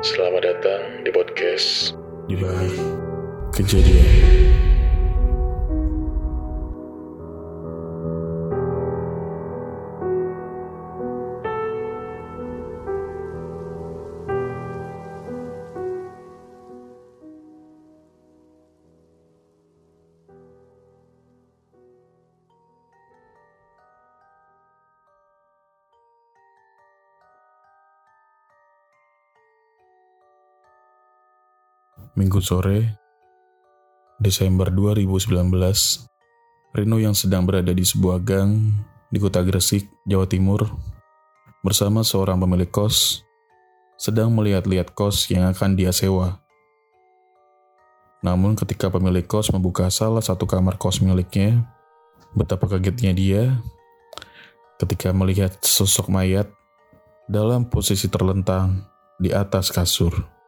Selamat datang di podcast di balik kejadian. Minggu sore, Desember 2019, Rino yang sedang berada di sebuah gang di kota Gresik, Jawa Timur, bersama seorang pemilik kos, sedang melihat-lihat kos yang akan dia sewa. Namun ketika pemilik kos membuka salah satu kamar kos miliknya, betapa kagetnya dia ketika melihat sosok mayat dalam posisi terlentang di atas kasur.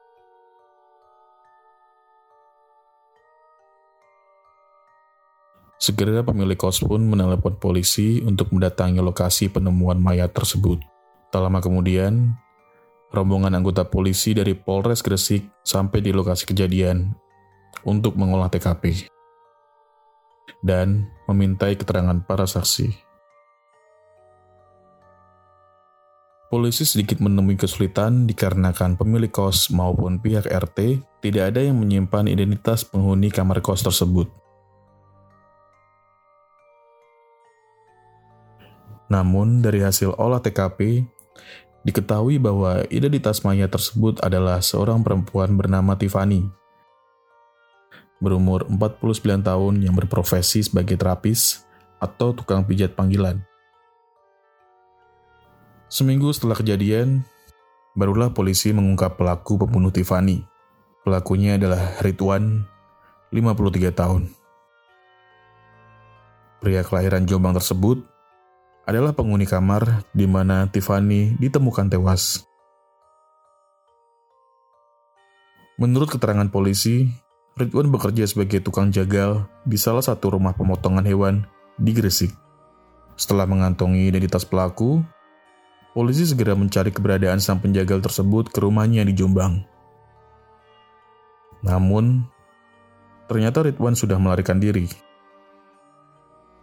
Segera pemilik kos pun menelepon polisi untuk mendatangi lokasi penemuan mayat tersebut. Tak lama kemudian, rombongan anggota polisi dari Polres Gresik sampai di lokasi kejadian untuk mengolah TKP dan memintai keterangan para saksi. Polisi sedikit menemui kesulitan dikarenakan pemilik kos maupun pihak RT tidak ada yang menyimpan identitas penghuni kamar kos tersebut. Namun dari hasil olah TKP, diketahui bahwa identitas mayat tersebut adalah seorang perempuan bernama Tiffany. Berumur 49 tahun yang berprofesi sebagai terapis atau tukang pijat panggilan. Seminggu setelah kejadian, barulah polisi mengungkap pelaku pembunuh Tiffany. Pelakunya adalah Ridwan, 53 tahun. Pria kelahiran Jombang tersebut adalah penghuni kamar di mana Tiffany ditemukan tewas. Menurut keterangan polisi, Ridwan bekerja sebagai tukang jagal di salah satu rumah pemotongan hewan di Gresik. Setelah mengantongi identitas pelaku, polisi segera mencari keberadaan sang penjagal tersebut ke rumahnya di Jombang. Namun, ternyata Ridwan sudah melarikan diri.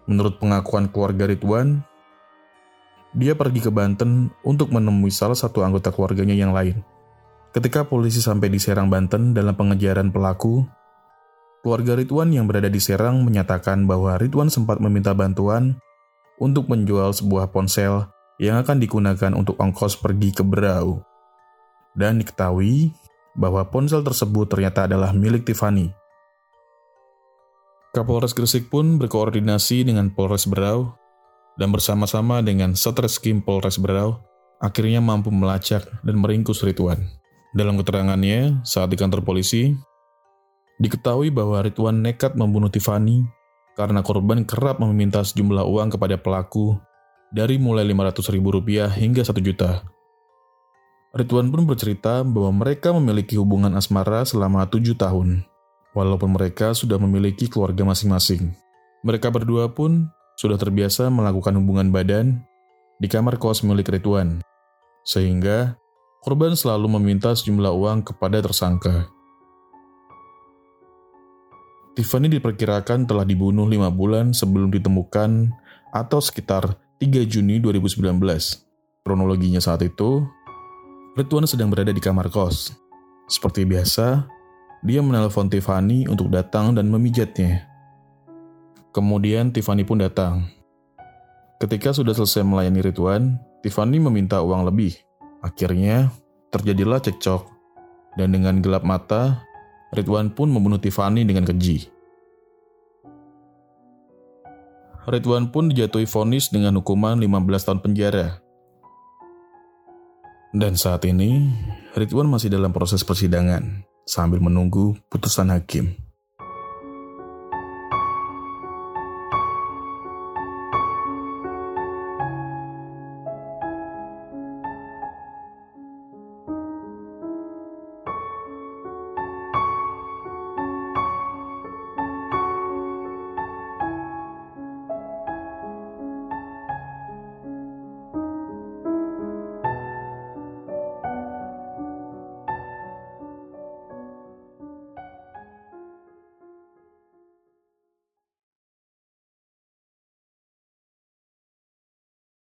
Menurut pengakuan keluarga Ridwan, dia pergi ke Banten untuk menemui salah satu anggota keluarganya yang lain. Ketika polisi sampai di Serang, Banten dalam pengejaran pelaku, keluarga Ridwan yang berada di Serang menyatakan bahwa Ridwan sempat meminta bantuan untuk menjual sebuah ponsel yang akan digunakan untuk ongkos pergi ke Berau. Dan diketahui bahwa ponsel tersebut ternyata adalah milik Tiffany. Kapolres Gresik pun berkoordinasi dengan Polres Berau dan bersama-sama dengan Satreskrim Polres Berau akhirnya mampu melacak dan meringkus Ridwan. Dalam keterangannya saat di kantor polisi, diketahui bahwa Ridwan nekat membunuh Tiffany karena korban kerap meminta sejumlah uang kepada pelaku dari mulai 500 ribu rupiah hingga 1 juta. Ridwan pun bercerita bahwa mereka memiliki hubungan asmara selama 7 tahun, walaupun mereka sudah memiliki keluarga masing-masing. Mereka berdua pun sudah terbiasa melakukan hubungan badan di kamar kos milik Ridwan, sehingga korban selalu meminta sejumlah uang kepada tersangka. Tiffany diperkirakan telah dibunuh lima bulan sebelum ditemukan atau sekitar 3 Juni 2019. Kronologinya saat itu, Ridwan sedang berada di kamar kos. Seperti biasa, dia menelpon Tiffany untuk datang dan memijatnya. Kemudian Tiffany pun datang. Ketika sudah selesai melayani Ridwan, Tiffany meminta uang lebih. Akhirnya, terjadilah cekcok. Dan dengan gelap mata, Ridwan pun membunuh Tiffany dengan keji. Ridwan pun dijatuhi vonis dengan hukuman 15 tahun penjara. Dan saat ini, Ridwan masih dalam proses persidangan sambil menunggu putusan hakim.